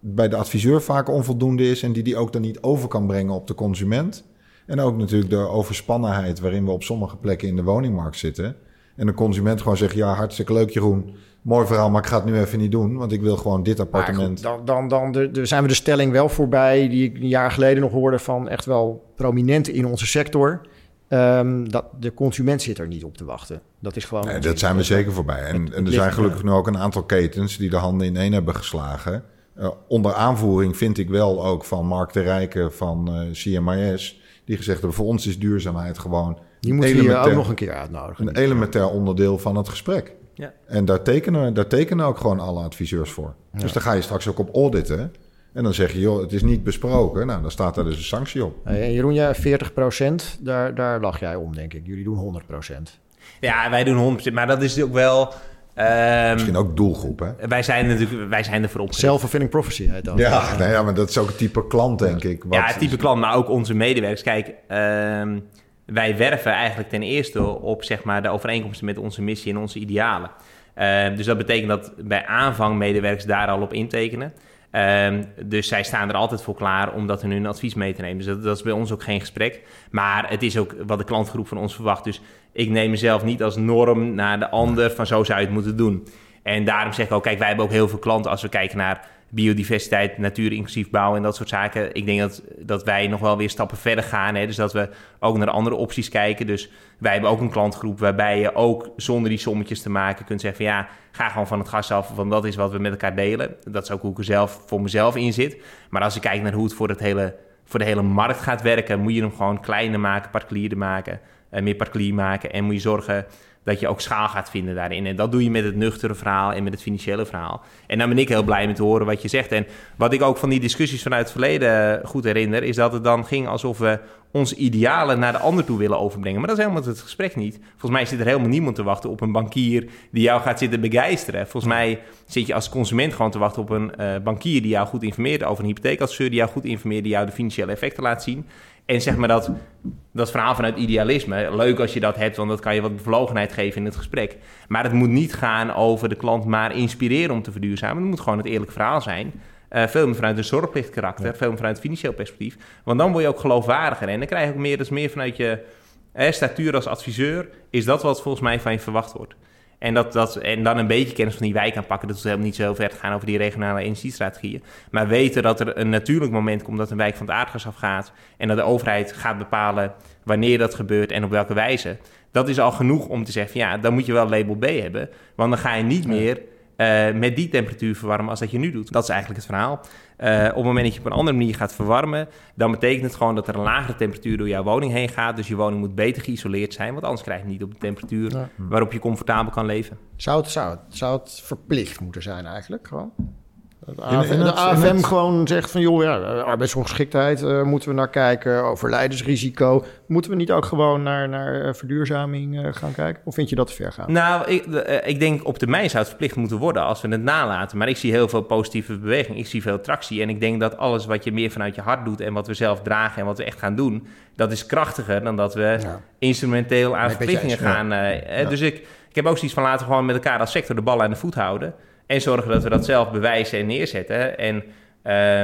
bij de adviseur vaak onvoldoende is... en die die ook dan niet over kan brengen op de consument. En ook natuurlijk de overspannenheid waarin we op sommige plekken in de woningmarkt zitten. En de consument gewoon zegt, ja, hartstikke leuk Jeroen... Mooi verhaal, maar ik ga het nu even niet doen, want ik wil gewoon dit appartement. Goed, dan dan, dan de, zijn we de stelling wel voorbij, die ik een jaar geleden nog hoorde van echt wel prominenten in onze sector. Um, dat de consument zit er niet op te wachten. Dat is gewoon. Nee, dat zijn we zeker voorbij. En, het, het en er zijn gelukkig nu ook een aantal ketens die de handen in één hebben geslagen. Uh, onder aanvoering vind ik wel ook van Mark de Rijken van uh, CMIS. Die gezegd hebben: voor ons is duurzaamheid gewoon. Die moeten ook nog een keer uitnodigen. Een elementair onderdeel van het gesprek. Ja. En daar tekenen, daar tekenen ook gewoon alle adviseurs voor. Ja. Dus daar ga je straks ook op auditen. En dan zeg je, joh, het is niet besproken. Nou, dan staat daar dus een sanctie op. En Jeroen, ja, 40% daar, daar lag jij om, denk ik. Jullie doen 100% Ja, wij doen 100% Maar dat is ook wel... Ehm, Misschien ook doelgroep, hè? wij zijn natuurlijk wij zijn er voor opgericht. Self-fulfilling prophecy heet dat. Ja, nou ja, maar dat is ook het type klant, denk ik. Wat, Ja, het type klant, maar ook onze medewerkers. Kijk, ehm, wij werven eigenlijk ten eerste op zeg maar, de overeenkomsten met onze missie en onze idealen. Ehm, dus dat betekent dat bij aanvang medewerkers daar al op intekenen. Ehm, dus zij staan er altijd voor klaar om dat in hun advies mee te nemen. Dus dat, is bij ons ook geen gesprek. Maar het is ook wat de klantgroep van ons verwacht. Dus ik neem mezelf niet als norm naar de ander van zo zou je het moeten doen. En daarom zeg ik ook, kijk, wij hebben ook heel veel klanten als we kijken naar biodiversiteit, natuur inclusief bouw en dat soort zaken. Ik denk dat, dat wij nog wel weer stappen verder gaan. Hè? Dus dat we ook naar andere opties kijken. Dus wij hebben ook een klantgroep waarbij je ook zonder die sommetjes te maken kunt zeggen van ja, ga gewoon van het gas af, want dat is wat we met elkaar delen. Dat is ook hoe ik er zelf voor mezelf in zit. Maar als ik kijk naar hoe het voor, het hele, voor de hele markt gaat werken, moet je hem gewoon kleiner maken, particulier maken, eh, meer particulier maken en moet je zorgen dat je ook schaal gaat vinden daarin. En dat doe je met het nuchtere verhaal en met het financiële verhaal. En dan ben ik heel blij met te horen wat je zegt. En wat ik ook van die discussies vanuit het verleden goed herinner, is dat het dan ging alsof we onze idealen naar de ander toe willen overbrengen. Maar dat is helemaal het gesprek niet. Volgens mij zit er helemaal niemand te wachten op een bankier die jou gaat zitten begeisteren. Volgens mij zit je als consument gewoon te wachten op een uh, bankier die jou goed informeert over een hypotheekadviseur, die jou goed informeert, die jou de financiële effecten laat zien. En zeg maar dat, dat verhaal vanuit idealisme, leuk als je dat hebt, want dat kan je wat bevlogenheid geven in het gesprek. Maar het moet niet gaan over de klant maar inspireren om te verduurzamen. Het moet gewoon het eerlijk verhaal zijn. Uh, veel meer vanuit een zorgplichtkarakter, ja. veel meer vanuit financieel perspectief. Want dan word je ook geloofwaardiger. En dan krijg je ook meer, dus meer vanuit je eh, statuur als adviseur. Is dat wat volgens mij van je verwacht wordt. En, dat, dat, en dan een beetje kennis van die wijk aanpakken. Dat is helemaal niet zo ver te gaan over die regionale energiestrategieën. Maar weten dat er een natuurlijk moment komt dat een wijk van het aardgas afgaat. En dat de overheid gaat bepalen wanneer dat gebeurt en op welke wijze. Dat is al genoeg om te zeggen, ja, dan moet je wel label B hebben. Want dan ga je niet meer uh, met die temperatuur verwarmen als dat je nu doet. Dat is eigenlijk het verhaal. Uh, op het moment dat je op een andere manier gaat verwarmen, dan betekent het gewoon dat er een lagere temperatuur door jouw woning heen gaat. Dus je woning moet beter geïsoleerd zijn, want anders krijg je niet op de temperatuur ja. waarop je comfortabel kan leven. Zou het, zou, het, zou het verplicht moeten zijn eigenlijk gewoon? De het, de AFM het... gewoon zegt van joh, ja, arbeidsongeschiktheid uh, moeten we naar kijken, overlijdensrisico. Moeten we niet ook gewoon naar, naar verduurzaming uh, gaan kijken? Of vind je dat te ver gaan? Nou, ik, uh, ik denk op termijn zou het verplicht moeten worden als we het nalaten. Maar ik zie heel veel positieve beweging, ik zie veel tractie. En ik denk dat alles wat je meer vanuit je hart doet en wat we zelf dragen en wat we echt gaan doen, dat is krachtiger dan dat we ja. instrumenteel aan verplichtingen gaan. Ja. Dus ik, ik heb ook zoiets van laten we gewoon met elkaar als sector de bal aan de voet houden. En zorgen dat we dat zelf bewijzen en neerzetten. En um,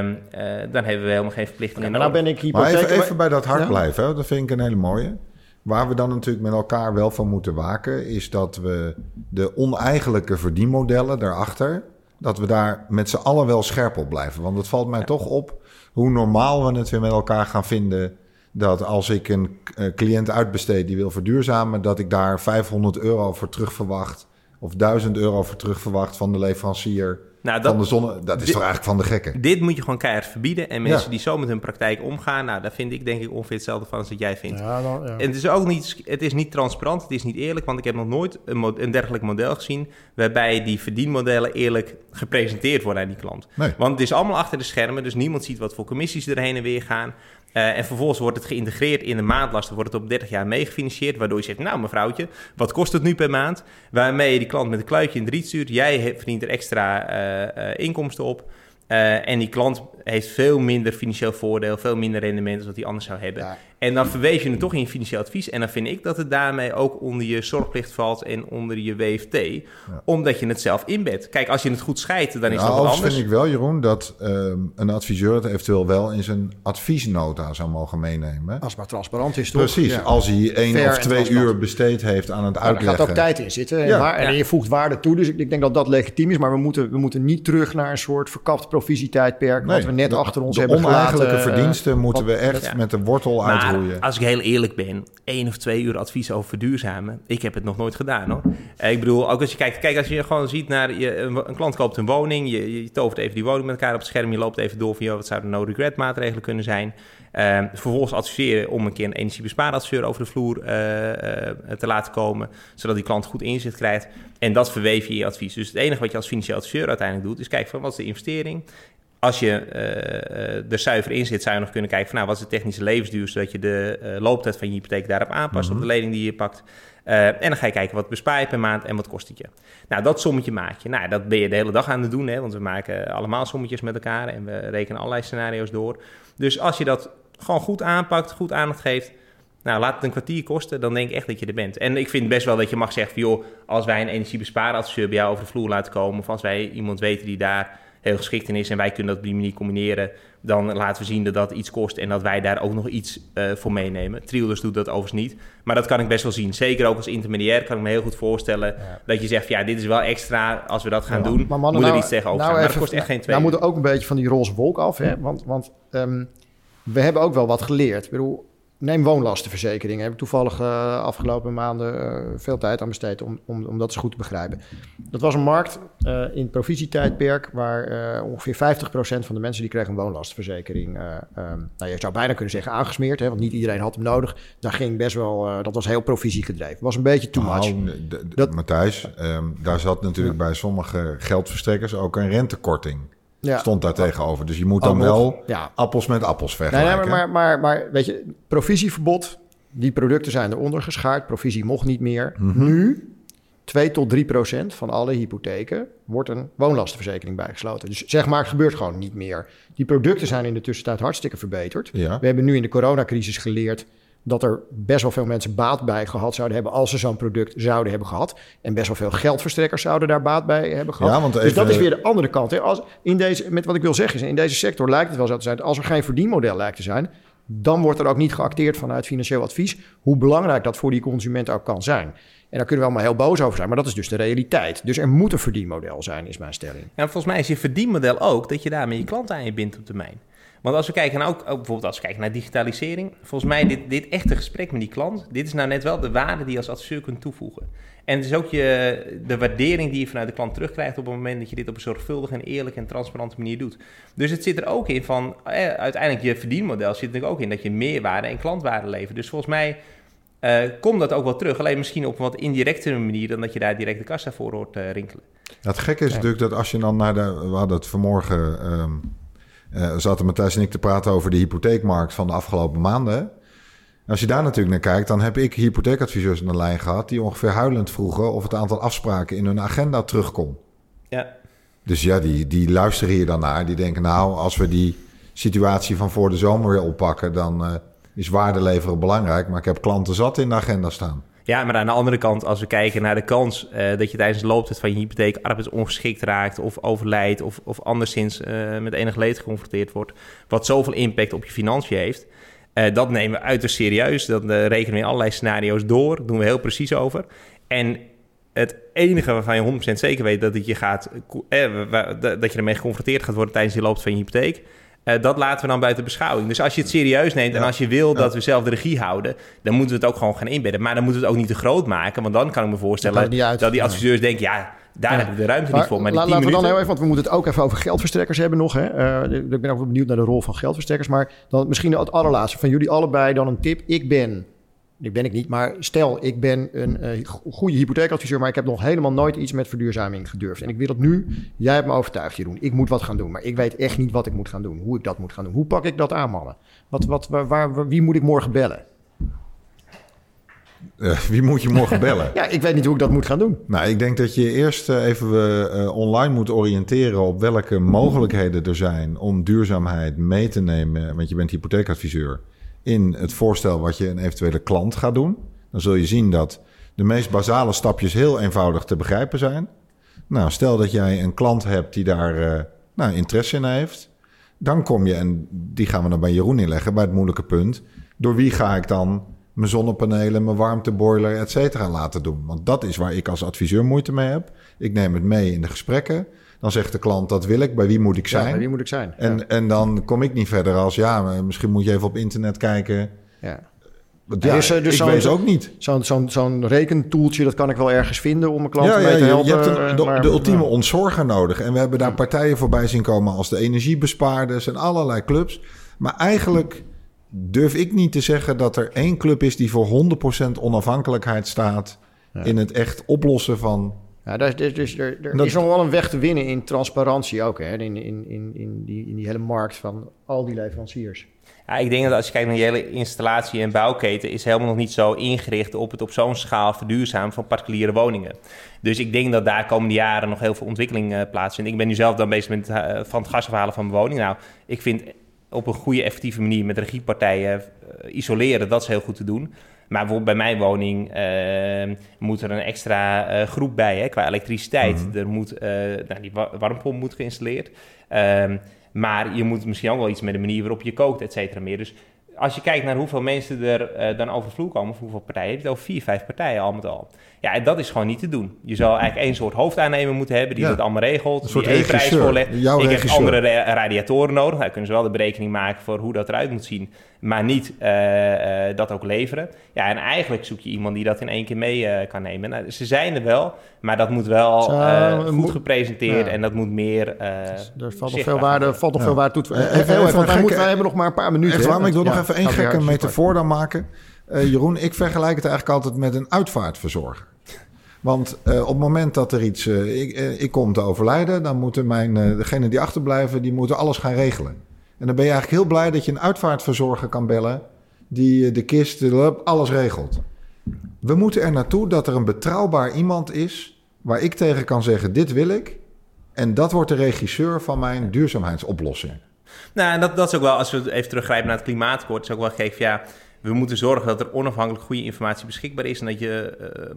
uh, dan hebben we helemaal geen verplichtingen. Ja, maar nou ben ik hypotheek... Maar even, even bij dat hart ja? blijven, hè? dat vind ik een hele mooie. Waar we dan natuurlijk met elkaar wel van moeten waken... is dat we de oneigenlijke verdienmodellen daarachter... dat we daar met z'n allen wel scherp op blijven. Want het valt mij ja. toch op hoe normaal we het weer met elkaar gaan vinden... dat als ik een uh, cliënt uitbesteed die wil verduurzamen... dat ik daar 500 euro voor terug verwacht of 1000 euro voor terugverwacht van de leverancier nou, dat, van de zonne. Dat is dit, toch eigenlijk van de gekken? Dit moet je gewoon keihard verbieden. En mensen ja. die zo met hun praktijk omgaan, nou, daar vind ik denk ik ongeveer hetzelfde van als wat jij vindt. Ja, dan, ja. En het is ook niet, het is niet transparant, het is niet eerlijk, want ik heb nog nooit een, een dergelijk model gezien waarbij die verdienmodellen eerlijk gepresenteerd worden aan die klant. Nee. Want het is allemaal achter de schermen, dus niemand ziet wat voor commissies er heen en weer gaan. Uh, en vervolgens wordt het geïntegreerd in de maandlasten, wordt het op 30 jaar meegefinancierd, waardoor je zegt, nou mevrouwtje, wat kost het nu per maand? Waarmee je die klant met een kluitje in de riet stuurt, jij verdient er extra uh, uh, inkomsten op. Uh, en die klant heeft veel minder financieel voordeel, veel minder rendement dan wat hij anders zou hebben. En dan verweef je het toch in je financieel advies. En dan vind ik dat het daarmee ook onder je zorgplicht valt en onder je WFT. Ja. Omdat je het zelf inbedt. Kijk, als je het goed scheidt, dan is ja, dat wat anders. vind ik wel, Jeroen, dat um, een adviseur het eventueel wel in zijn adviesnota zou mogen meenemen. Als het maar transparant is, toch? Precies. Ja. Als hij één Fair of twee uur besteed heeft aan het uitleggen. Er gaat ook tijd in zitten. En, waar, en je voegt waarde toe. Dus ik, ik denk dat dat legitiem is. Maar we moeten, we moeten niet terug naar een soort verkapt provisietijdperk. Nee, wat we net de, achter ons de hebben gelaten. oneigenlijke verdiensten moeten we echt ja. met de wortel maar. Als ik heel eerlijk ben, één of twee uur advies over verduurzamen. Ik heb het nog nooit gedaan hoor. Ik bedoel, ook als je kijkt, kijk, als je gewoon ziet naar je, een, klant koopt een woning, je, je tovert even die woning met elkaar op het scherm, je loopt even door van, joh, wat zouden no regret maatregelen kunnen zijn. Uh, vervolgens adviseren om een keer een energiebespaaradviseur over de vloer uh, uh, te laten komen, zodat die klant goed inzicht krijgt. En dat verweef je in je advies. Dus het enige wat je als financieel adviseur uiteindelijk doet, is kijken van wat is de investering, als je uh, er zuiver in zit, zou je nog kunnen kijken van nou, wat is de technische levensduur, zodat je de uh, looptijd van je hypotheek daarop aanpast op de mhm. lening die je pakt. Uh, en dan ga je kijken wat bespaar je per maand en wat kost het je. Nou, dat sommetje maak je. Nou, dat ben je de hele dag aan het doen, hè, want we maken allemaal sommetjes met elkaar en we rekenen allerlei scenario's door. Dus als je dat gewoon goed aanpakt, goed aandacht geeft, nou, laat het een kwartier kosten, dan denk ik echt dat je er bent. En ik vind best wel dat je mag zeggen van, joh, als wij een energiebespaaradviseur bij jou over de vloer laten komen, of als wij iemand weten die daar heel geschikt in is en wij kunnen dat op die manier combineren, dan laten we zien dat dat iets kost en dat wij daar ook nog iets uh, voor meenemen. Triodos doet dat overigens niet, maar dat kan ik best wel zien. Zeker ook als intermediair kan ik me heel goed voorstellen dat je zegt, ja, dit is wel extra, als we dat gaan doen, maar mannen, moet er nou, iets tegenover nou Maar dat kost echt geen twee. Nou moet er ook een beetje van die roze wolk af, hè? want, want um, we hebben ook wel wat geleerd. Ik bedoel, Neem woonlastenverzekering. Daar heb ik toevallig uh, afgelopen maanden uh, veel tijd aan besteed om, om, om dat eens goed te begrijpen. Dat was een markt uh, in het provisietijdperk waar ongeveer 50% van de mensen die kregen een woonlastenverzekering. Um, nou, je zou bijna kunnen zeggen aangesmeerd, hè, want niet iedereen had hem nodig. Daar ging best wel, dat was heel provisiegedreven. was een beetje too much. Nou, dat, Matthijs, um, daar zat natuurlijk bij sommige geldverstrekkers ook een rentekorting. Ja. Stond daar tegenover. Dus je moet dan wel appels met appels vergelijken. Nee, maar, maar, maar, weet je, provisieverbod, die producten zijn eronder geschaard. Provisie mocht niet meer. Mhm. Nu, 2 tot 3 procent van alle hypotheken wordt een woonlastenverzekering bijgesloten. Dus zeg maar, het gebeurt gewoon niet meer. Die producten zijn in de tussentijd hartstikke verbeterd. We hebben nu in de coronacrisis geleerd dat er best wel veel mensen baat bij gehad zouden hebben als ze zo'n product zouden hebben gehad. En best wel veel geldverstrekkers zouden daar baat bij hebben gehad. Ja, want Dus dat is weer de andere kant. Hè. Als in deze, met wat ik wil zeggen is, in deze sector lijkt het wel zo te zijn, als er geen verdienmodel lijkt te zijn, dan wordt er ook niet geacteerd vanuit financieel advies hoe belangrijk dat voor die consument ook kan zijn. En daar kunnen we allemaal heel boos over zijn, maar dat is dus de realiteit. Dus er moet een verdienmodel zijn, is mijn stelling. Ja, volgens mij is je verdienmodel ook dat je daarmee je klant aan je bindt op termijn. Want als we kijken, naar ook, ook, bijvoorbeeld als we kijken naar digitalisering, volgens mij dit, dit echte gesprek met die klant, dit is nou net wel de waarde die je als adviseur kunt toevoegen. En het is ook je, de waardering die je vanuit de klant terugkrijgt op het moment dat je dit op een zorgvuldige en eerlijke en transparante manier doet. Dus het zit er ook in van, eh, uiteindelijk je verdienmodel zit er ook in dat je meerwaarde en klantwaarde levert. Dus volgens mij uh, komt dat ook wel terug. Alleen misschien op een wat indirectere manier dan dat je daar direct de kassa voor hoort uh, rinkelen. het gekke is natuurlijk dat als je dan naar de... We hadden het vanmorgen... Um uh, zaten Matthijs en ik te praten over de hypotheekmarkt van de afgelopen maanden. Als je daar natuurlijk naar kijkt, dan heb ik hypotheekadviseurs aan de lijn gehad die ongeveer huilend vroegen of het aantal afspraken in hun agenda terugkomt. Ja. Dus ja, die, die luisteren hier dan naar. Die denken, nou, als we die situatie van voor de zomer weer oppakken, dan uh, is waarde leveren belangrijk. Maar ik heb klanten zat in de agenda staan. Ja, maar aan de andere kant, als we kijken naar de kans uh, dat je tijdens de looptijd van je hypotheek arbeidsongeschikt raakt of overlijdt of, of anderszins uh, met enig leed geconfronteerd wordt, wat zoveel impact op je financiën heeft, uh, dat nemen we uiterst serieus. Dat rekenen we in allerlei scenario's door, doen we heel precies over. En het enige waarvan je 100% zeker weet dat, het je gaat, dat je ermee geconfronteerd gaat worden tijdens de looptijd van je hypotheek, uh, dat laten we dan buiten beschouwing. Dus als je het serieus neemt en als je wil dat we zelf de regie houden, dan moeten we het ook gewoon gaan inbedden. Maar dan moeten we het ook niet te groot maken, want dan kan ik me voorstellen dat, die adviseurs denken, ja, daar heb ik de ruimte niet voor. Maar la, laten we dan heel even, want we moeten het ook even over geldverstrekkers hebben nog. Hè. Uh, ik ben ook benieuwd naar de rol van geldverstrekkers. Maar dan misschien het allerlaatste van jullie allebei dan een tip. Ik ben die ben ik niet, maar stel ik ben een uh, goede hypotheekadviseur, maar ik heb nog helemaal nooit iets met verduurzaming gedurfd. En ik wil het nu, jij hebt me overtuigd Jeroen, ik moet wat gaan doen, maar ik weet echt niet wat ik moet gaan doen, hoe ik dat moet gaan doen. Hoe pak ik dat aan mannen? Wat, wat, waar, waar wie moet ik morgen bellen? Uh, wie moet je morgen bellen? ja, ik weet niet hoe ik dat moet gaan doen. Nou, ik denk dat je eerst uh, even online moet oriënteren op welke mogelijkheden er zijn om duurzaamheid mee te nemen, want je bent hypotheekadviseur in het voorstel wat je een eventuele klant gaat doen. Dan zul je zien dat de meest basale stapjes heel eenvoudig te begrijpen zijn. Nou, stel dat jij een klant hebt die daar uh, nou, interesse in heeft. Dan kom je, en die gaan we dan bij Jeroen inleggen, bij het moeilijke punt. Door wie ga ik dan mijn zonnepanelen, mijn warmteboiler, et cetera laten doen? Want dat is waar ik als adviseur moeite mee heb. Ik neem het mee in de gesprekken. Dan zegt de klant, dat wil ik, bij wie moet ik zijn? Ja, bij wie moet ik zijn? En, en dan kom ik niet verder als, ja, misschien moet je even op internet kijken. Ja. Ja, is, dus ik weet ook niet. Zo'n zo'n zo'n rekentoeltje, dat kan ik wel ergens vinden om mijn klanten ja, mee te helpen. Je hebt een, de, de, ultieme ontzorger nodig. En we hebben daar partijen voorbij zien komen als de energiebespaarders en allerlei clubs. Maar eigenlijk durf ik niet te zeggen dat er één club is die voor 100% onafhankelijkheid staat... in het echt oplossen van Ja, daar, is- dus er, er Dat- is nog wel een weg te winnen in transparantie ook, hè? In, in, in, in, die, in die hele markt van al die leveranciers. Ja, ik denk dat als je kijkt naar de hele installatie- en bouwketen... is helemaal nog niet zo ingericht op het op zo'n schaal verduurzamen van particuliere woningen. Dus ik denk dat daar komende jaren nog heel veel ontwikkeling eh, plaatsvindt. Ik ben nu zelf dan bezig met eh, van het gas afhalen van mijn woning. Nou, ik vind op een goede, effectieve manier met regiepartijen eh, isoleren, dat is heel goed te doen. Maar bijvoorbeeld bij mijn woning eh, moet er een extra eh, groep bij hè, qua elektriciteit. Mhm. Er moet, eh, nou, die wa- warmtepomp moet geïnstalleerd. Ehm, maar je moet misschien ook wel iets met de manier waarop je kookt, et cetera meer. Dus als je kijkt naar hoeveel mensen er dan over vloer komen, of hoeveel partijen, heb je het over vier, vijf partijen al met al. Ja, en dat is gewoon niet te doen. Je zou eigenlijk één soort hoofdaannemer moeten hebben die Ja. dat allemaal regelt, Een soort die één prijs regisseur. voorlegt. Jouw ik heb andere ra- radiatoren nodig. Nou, kunnen ze wel de berekening maken voor hoe dat eruit moet zien, maar niet eh, eh, dat ook leveren. Ja, en eigenlijk zoek je iemand die dat in één keer mee eh, kan nemen. Nou, ze zijn er wel, maar dat moet wel eh, goed moet- gepresenteerd ja. en dat moet meer. eh, er valt nog veel waarde, valt nog Ja. veel waarde toe even- wij, gekke- moeten, wij hebben nog maar een paar minuten. Echt hè? waar, maar ik wil nog even één gekke metafoor dan maken. Eh, Jeroen, ik vergelijk het eigenlijk altijd met een uitvaartverzorger. Want eh, op het moment dat er iets... eh, ik, ik kom te overlijden, dan moeten mijn... degenen die achterblijven, die moeten alles gaan regelen. En dan ben je eigenlijk heel blij dat je een uitvaartverzorger kan bellen... die de kist, alles regelt. We moeten er naartoe dat er een betrouwbaar iemand is... waar ik tegen kan zeggen, dit wil ik... en dat wordt de regisseur van mijn duurzaamheidsoplossing. Nou, en dat, dat is ook wel, als we even teruggrijpen naar het klimaatakkoord, is ook wel gegeven, ja, we moeten zorgen dat er onafhankelijk goede informatie beschikbaar is en dat je eh,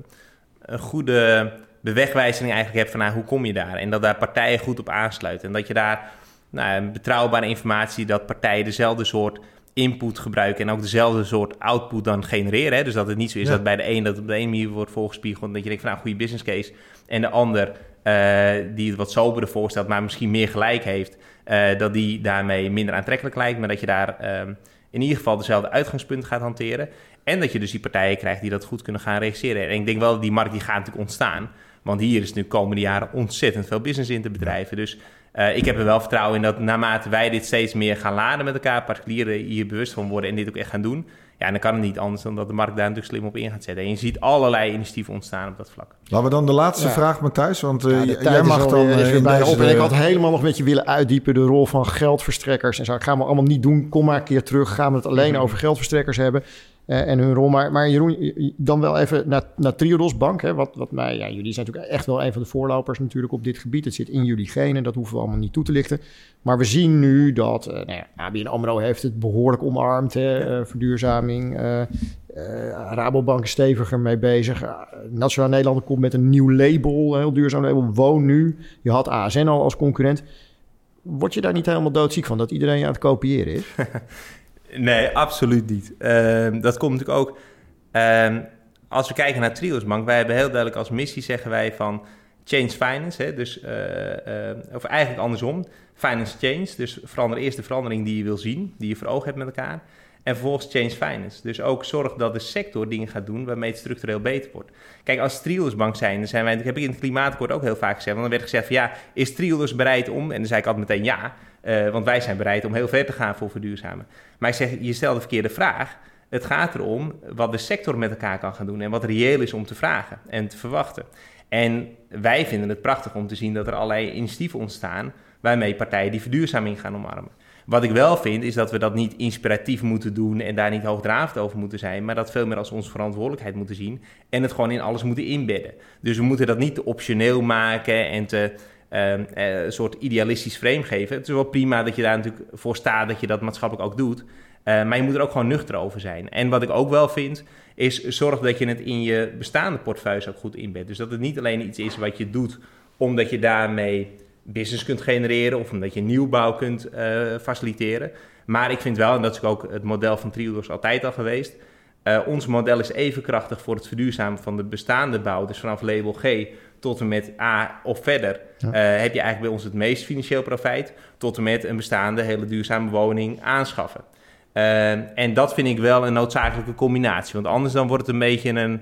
een goede bewegwijzering eigenlijk hebt van nou, hoe kom je daar? En dat daar partijen goed op aansluiten. En dat je daar nou, betrouwbare informatie, dat partijen dezelfde soort input gebruiken en ook dezelfde soort output dan genereren. Hè? Dus dat het niet zo is Ja. dat bij de een dat op de ene manier wordt voorgespiegeld en dat je denkt van nou, goede business case. En de ander eh, die het wat soberder voorstelt, maar misschien meer gelijk heeft, eh, dat die daarmee minder aantrekkelijk lijkt, maar dat je daar ehm, in ieder geval dezelfde uitgangspunten gaat hanteren. En dat je dus die partijen krijgt die dat goed kunnen gaan regisseren. En ik denk wel dat die markt die gaat natuurlijk ontstaan. Want hier is nu komende jaren ontzettend veel business in te bedrijven. Dus eh, ik heb er wel vertrouwen in dat naarmate wij dit steeds meer gaan laden met elkaar, particulieren hier bewust van worden en dit ook echt gaan doen. Ja, dan kan het niet anders dan dat de markt daar natuurlijk slim op in gaat zetten. En je ziet allerlei initiatieven ontstaan op dat vlak. Laten we dan de laatste Ja. vraag, Matthijs. Want eh, Ja, de j- tijd jij mag dan is eh, weer in bijna deze... op. En ik had helemaal nog met je willen uitdiepen de rol van geldverstrekkers. En zo. Ik ga me allemaal niet doen. Kom maar een keer terug. Gaan we het alleen Mhm. over geldverstrekkers hebben. Eh, en hun rol. Maar, maar Jeroen, je- je- dan wel even naar, naar Triodos Bank. Hè, wat, wat mij, ja, jullie zijn natuurlijk echt wel een van de voorlopers natuurlijk op dit gebied. Het zit in jullie genen. Dat hoeven we allemaal niet toe te lichten. Maar we zien nu dat eh nou ja, ABN AMRO heeft het behoorlijk omarmd. Hè, eh, verduurzaming. Rabobank is steviger mee bezig. Nationaal Nederland komt met een nieuw label, een heel duurzaam label. Woon nu. Je had ASN al als concurrent. Word je daar niet helemaal doodziek van dat iedereen je aan het kopiëren is? Nee, absoluut niet. Ehm, dat komt natuurlijk ook. ehm, als we kijken naar Trios Bank, wij hebben heel duidelijk als missie zeggen wij van change finance. Hè, dus, eh, eh, of eigenlijk andersom, finance change. Dus verander eerst de verandering die je wil zien, die je voor ogen hebt met elkaar. En vervolgens change finance. Dus ook zorg dat de sector dingen gaat doen waarmee het structureel beter wordt. Kijk, als Triodos Bank zijn, dan zijn wij, dat heb ik in het klimaatakkoord ook heel vaak gezegd. Want dan werd gezegd van ja, is Triodos bereid om? En dan zei ik altijd meteen ja, eh, want wij zijn bereid om heel ver te gaan voor verduurzamen. Maar ik zeg, je stelt de verkeerde vraag. Het gaat erom wat de sector met elkaar kan gaan doen en wat reëel is om te vragen en te verwachten. En wij vinden het prachtig om te zien dat er allerlei initiatieven ontstaan waarmee partijen die verduurzaming gaan omarmen. Wat ik wel vind, is dat we dat niet inspiratief moeten doen en daar niet hoogdravend over moeten zijn, maar dat veel meer als onze verantwoordelijkheid moeten zien en het gewoon in alles moeten inbedden. Dus we moeten dat niet te optioneel maken en te een soort idealistisch frame geven. Het is wel prima dat je daar natuurlijk voor staat, dat je dat maatschappelijk ook doet. Eh, maar je moet er ook gewoon nuchter over zijn. En wat ik ook wel vind, is zorg dat je het in je bestaande portefeuille ook goed inbedt. Dus dat het niet alleen iets is wat je doet omdat je daarmee business kunt genereren of omdat je nieuwbouw kunt eh, faciliteren. Maar ik vind wel, en dat is ook het model van Triodos altijd al geweest, ons model is even krachtig voor het verduurzamen van de bestaande bouw. Dus vanaf label G tot en met A of verder ja. uh, heb je eigenlijk bij ons het meest financieel profijt. Tot en met een bestaande hele duurzame woning aanschaffen. Uh, en dat vind ik wel een noodzakelijke combinatie. Want anders dan wordt het een beetje een...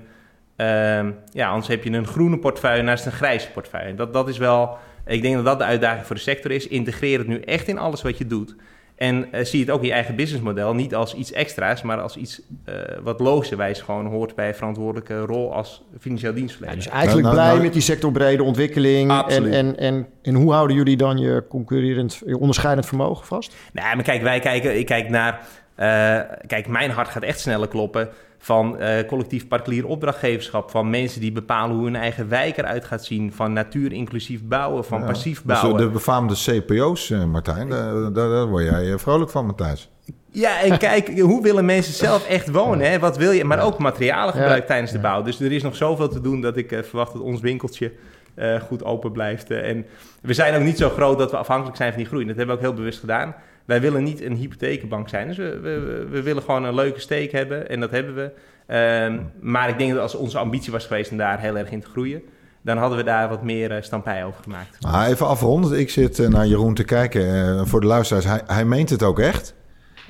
ja, anders heb je een groene portefeuille naast een grijze portefeuille. Dat, dat is wel... Ik denk dat dat de uitdaging voor de sector is. Integreer het nu echt in alles wat je doet. En eh, zie het ook in je eigen businessmodel niet als iets extra's, maar als iets uh, wat logischerwijs gewoon hoort bij een verantwoordelijke rol als financieel dienstverlener. Ja, dus eigenlijk Nou, nou, blij nou- met die sectorbrede ontwikkeling. En, Absoluut. en, en, en hoe houden jullie dan je concurrerend, je onderscheidend vermogen vast? Nee, maar kijk, wij kijken, ik kijk naar. eh, kijk, mijn hart gaat echt sneller kloppen van eh, collectief particulier opdrachtgeverschap. Van mensen die bepalen hoe hun eigen wijk eruit gaat zien. Van natuur inclusief bouwen, van Ja. passief Dus, bouwen. de befaamde CPO's, eh, Martijn, daar, daar, daar word jij eh, vrolijk van, Matthijs. Ja, en kijk, hoe willen mensen zelf echt wonen? Hè? Wat wil je? Maar ook materialen gebruik Ja. tijdens de bouw. Dus er is nog zoveel te doen dat ik verwacht dat ons winkeltje eh, goed open blijft. En we zijn ook niet zo groot dat we afhankelijk zijn van die groei. Dat hebben we ook heel bewust gedaan. Wij willen niet een hypothekenbank zijn. Dus we, we, we willen gewoon een leuke steek hebben. En dat hebben we. Ehm, maar ik denk dat als onze ambitie was geweest om daar heel erg in te groeien... dan hadden we daar wat meer uh, stampij over gemaakt. Even afronden. Ik zit eh, naar Jeroen te kijken. eh, voor de luisteraars, hij, hij meent het ook echt.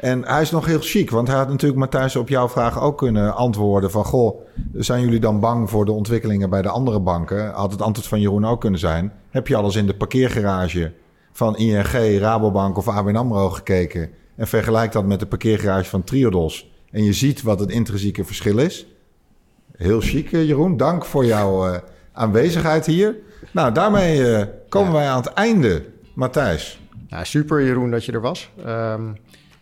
En hij is nog heel chic, want hij had natuurlijk Matthijs op jouw vraag ook kunnen antwoorden van... Goh, zijn jullie dan bang voor de ontwikkelingen bij de andere banken? Had het antwoord van Jeroen ook kunnen zijn. Heb je alles in de parkeergarage van ING, Rabobank of ABN AMRO gekeken... en vergelijk dat met de parkeergarage van Triodos... en je ziet wat het intrinsieke verschil is? Heel chic, eh, Jeroen. Dank voor jouw eh, aanwezigheid hier. Nou, daarmee eh, komen Ja. wij aan het einde. Matthijs. Ja, super Jeroen dat je er was. Ehm,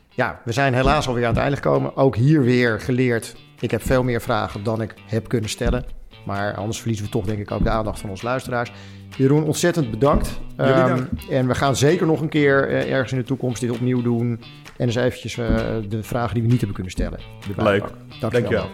ja, we zijn helaas alweer aan het einde gekomen. Ook hier weer geleerd. Ik heb veel meer vragen dan ik heb kunnen stellen. Maar anders verliezen we toch denk ik ook de aandacht van onze luisteraars. Jeroen, ontzettend bedankt. Ehm, dank. en we gaan zeker nog een keer eh, ergens in de toekomst dit opnieuw doen. En eens eventjes eh, de vragen die we niet hebben kunnen stellen. Leuk. pakken. Dankjewel. Dankjewel.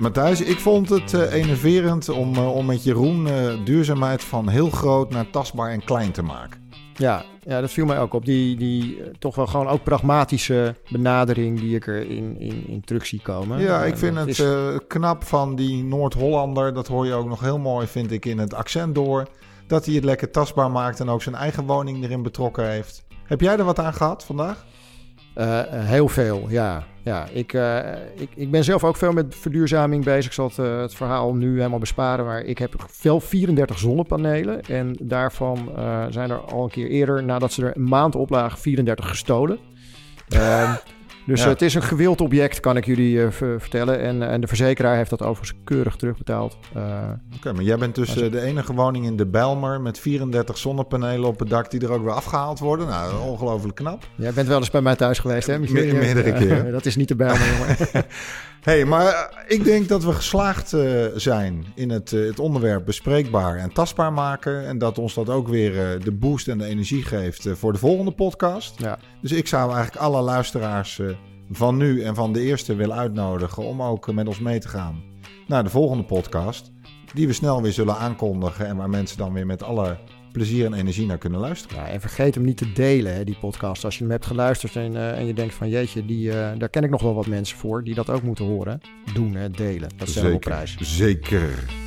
Matthijs, ik vond het eh, enerverend om, om met Jeroen duurzaamheid van heel groot naar tastbaar en klein te maken. Ja, ja, dat viel mij ook op. Die, die eh, toch wel gewoon ook pragmatische benadering die ik er in, in, in terug zie komen. Ja, ik vind het is- eh, knap van die Noord-Hollander. Dat hoor je ook nog heel mooi, vind ik, in het accent door. Dat hij het lekker tastbaar maakt en ook zijn eigen woning erin betrokken heeft. Heb jij er wat aan gehad vandaag? Eh, heel veel, ja. ja ik, eh, ik, ik ben zelf ook veel met verduurzaming bezig. Ik zal het, eh, het verhaal nu helemaal besparen. Maar ik heb wel 34 zonnepanelen. En daarvan eh, zijn er al een keer eerder, nadat ze er een maand op lagen, 34 gestolen. Dus Ja. het is een gewild object, kan ik jullie eh, ver- vertellen. En, en de verzekeraar heeft dat overigens keurig terugbetaald. Eh, Oké, maar jij bent dus eh, de enige woning in de Bijlmer met 34 zonnepanelen op het dak die er ook weer afgehaald worden. Nou, ongelooflijk knap. jij bent wel eens bij mij thuis geweest, hè? Michiel? Meerdere Eh, keren. dat is niet te bijl, jongen. hey, maar eh, ik denk dat we geslaagd eh, zijn in het, eh, het onderwerp bespreekbaar en tastbaar maken. En dat ons dat ook weer de boost en de energie geeft voor de volgende podcast. Ja. Dus ik zou eigenlijk alle luisteraars van nu en van de eerste willen uitnodigen om ook met ons mee te gaan naar de volgende podcast. Die we snel weer zullen aankondigen en waar mensen dan weer met alle plezier en energie naar kunnen luisteren. Ja, en vergeet hem niet te delen, hè, die podcast. Als je hem hebt geluisterd en, eh, en je denkt van jeetje, die, eh, daar ken ik nog wel wat mensen voor die dat ook moeten horen. Doen, hè, delen. Dat is helemaal op prijs. Zeker.